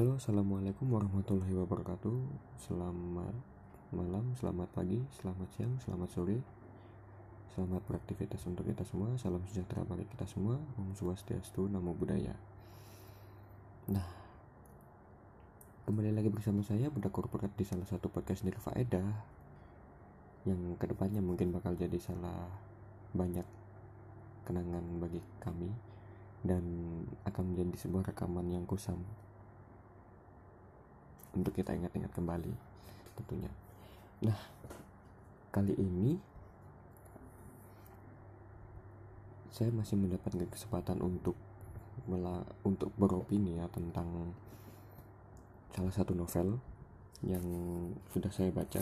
Halo, assalamualaikum warahmatullahi wabarakatuh. Selamat malam, selamat pagi, selamat siang, selamat sore. Selamat beraktivitas untuk kita semua. Salam sejahtera bagi kita semua. Om Swastiastu, Namo Buddhaya. Nah, kembali lagi bersama saya Budak Korporat di salah satu podcast Nirfaedah yang ke depannya mungkin bakal jadi salah banyak kenangan bagi kami dan akan menjadi sebuah rekaman yang kusam untuk kita ingat-ingat kembali tentunya. Nah, kali ini saya masih mendapatkan kesempatan untuk untuk beropini ya tentang salah satu novel yang sudah saya baca.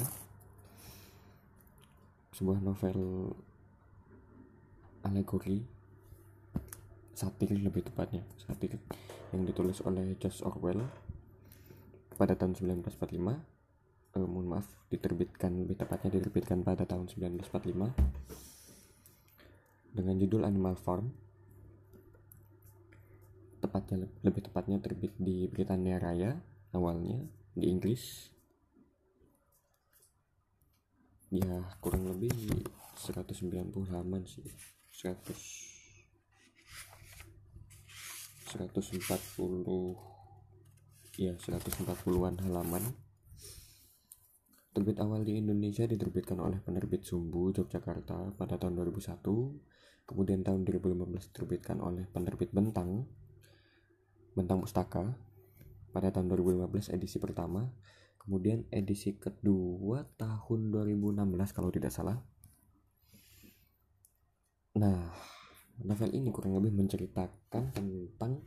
Sebuah novel alegori satir lebih tepatnya satir yang ditulis oleh George Orwell pada tahun 1945 eh, mohon maaf diterbitkan lebih tepatnya diterbitkan pada tahun 1945 dengan judul Animal Farm. Tepatnya lebih tepatnya terbit di Britania Raya awalnya di Inggris. Ya kurang lebih 190 halaman sih 100 140 ya 140-an halaman. Terbit awal di Indonesia diterbitkan oleh penerbit Sumbu Yogyakarta pada tahun 2001 kemudian tahun 2015 diterbitkan oleh penerbit Bentang Bentang Pustaka pada tahun 2015 edisi pertama. Kemudian edisi kedua tahun 2016 kalau tidak salah. Nah novel ini kurang lebih menceritakan tentang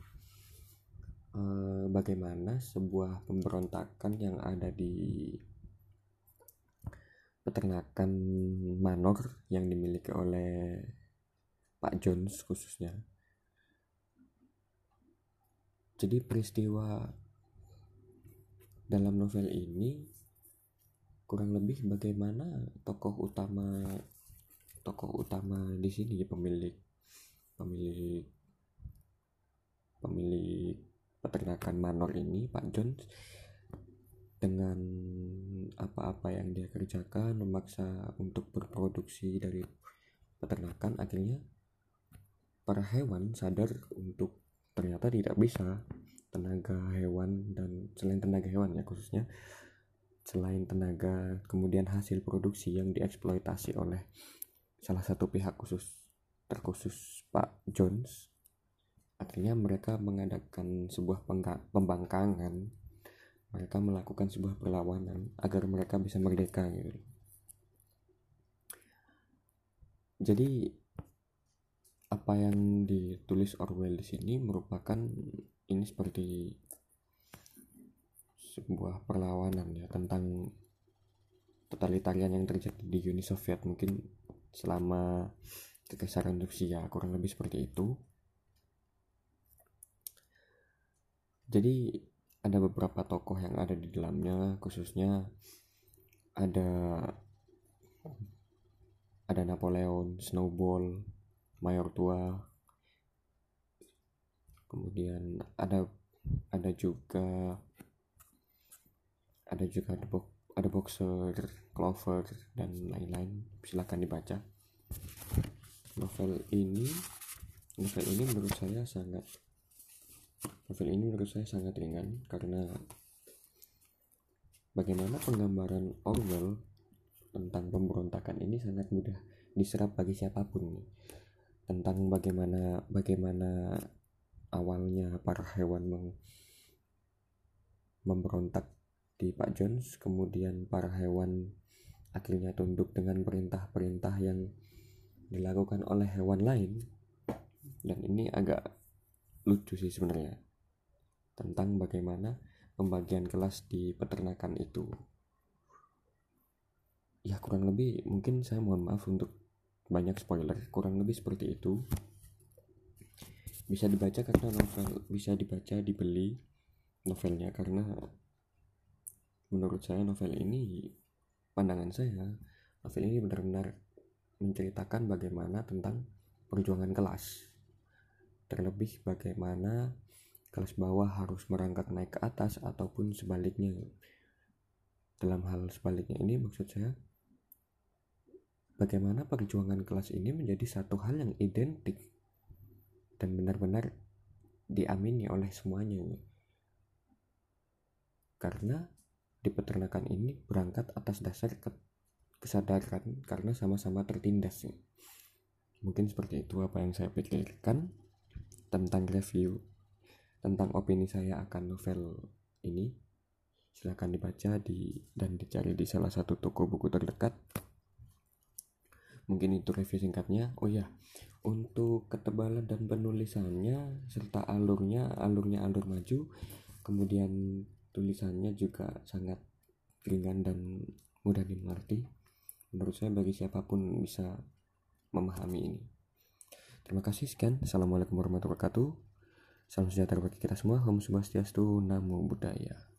uh, bagaimana sebuah pemberontakan yang ada di peternakan manor yang dimiliki oleh Pak Jones khususnya. Jadi peristiwa dalam novel ini kurang lebih bagaimana tokoh utama tokoh utama di sini pemilik pemilik pemilik peternakan manor ini Pak Jones dengan apa-apa yang dia kerjakan memaksa untuk berproduksi dari peternakan akhirnya para hewan sadar untuk ternyata tidak bisa. Tenaga hewan dan selain tenaga hewan ya khususnya selain tenaga kemudian hasil produksi yang dieksploitasi oleh salah satu pihak khusus terkhusus Pak Jones akhirnya mereka mengadakan sebuah pembangkangan. Mereka melakukan sebuah perlawanan agar mereka bisa merdeka gitu. Jadi apa yang ditulis Orwell di sini merupakan ini seperti sebuah perlawanan ya tentang totalitarian yang terjadi di Uni Soviet. Mungkin selama kekesaran Rusia kurang lebih seperti itu jadi ada beberapa tokoh yang ada di dalamnya khususnya ada ada Napoleon, Snowball, Mayor Tua, kemudian ada ada juga ada juga ada, bo ada boxer, clover dan lain-lain. Silahkan dibaca. Novel ini novel ini menurut saya sangat novel ini menurut saya sangat ringan karena bagaimana penggambaran Orwell tentang pemberontakan ini sangat mudah diserap bagi siapa pun. Tentang bagaimana bagaimana awalnya para hewan meng, memberontak di Pak Jones kemudian para hewan akhirnya tunduk dengan perintah-perintah yang dilakukan oleh hewan lain. Dan ini agak lucu sih sebenarnya tentang bagaimana pembagian kelas di peternakan itu. Ya kurang lebih mungkin saya mohon maaf untuk banyak spoiler. Kurang lebih seperti itu. Bisa dibaca karena novel bisa dibaca dibeli novelnya karena menurut saya novel ini pandangan saya novel ini benar-benar menceritakan bagaimana tentang perjuangan kelas. Terlebih bagaimana kelas bawah harus merangkak naik ke atas ataupun sebaliknya. Dalam hal sebaliknya ini maksud saya bagaimana perjuangan kelas ini menjadi satu hal yang identik dan benar-benar diamini oleh semuanya karena di peternakan ini berangkat atas dasar kesadaran karena sama-sama tertindas mungkin seperti itu apa yang saya pikirkan tentang review tentang opini saya akan novel ini. Silahkan dibaca di dan dicari di salah satu toko buku terdekat. Mungkin itu review singkatnya. Oh ya untuk ketebalan dan penulisannya serta alurnya alurnya alur maju kemudian tulisannya juga sangat ringan dan mudah dimengerti. Menurut saya bagi siapa pun bisa memahami ini. Terima kasih sekian. Assalamualaikum warahmatullahi wabarakatuh salam sejahtera bagi kita semua. Om Swastiastu Namo Buddhaya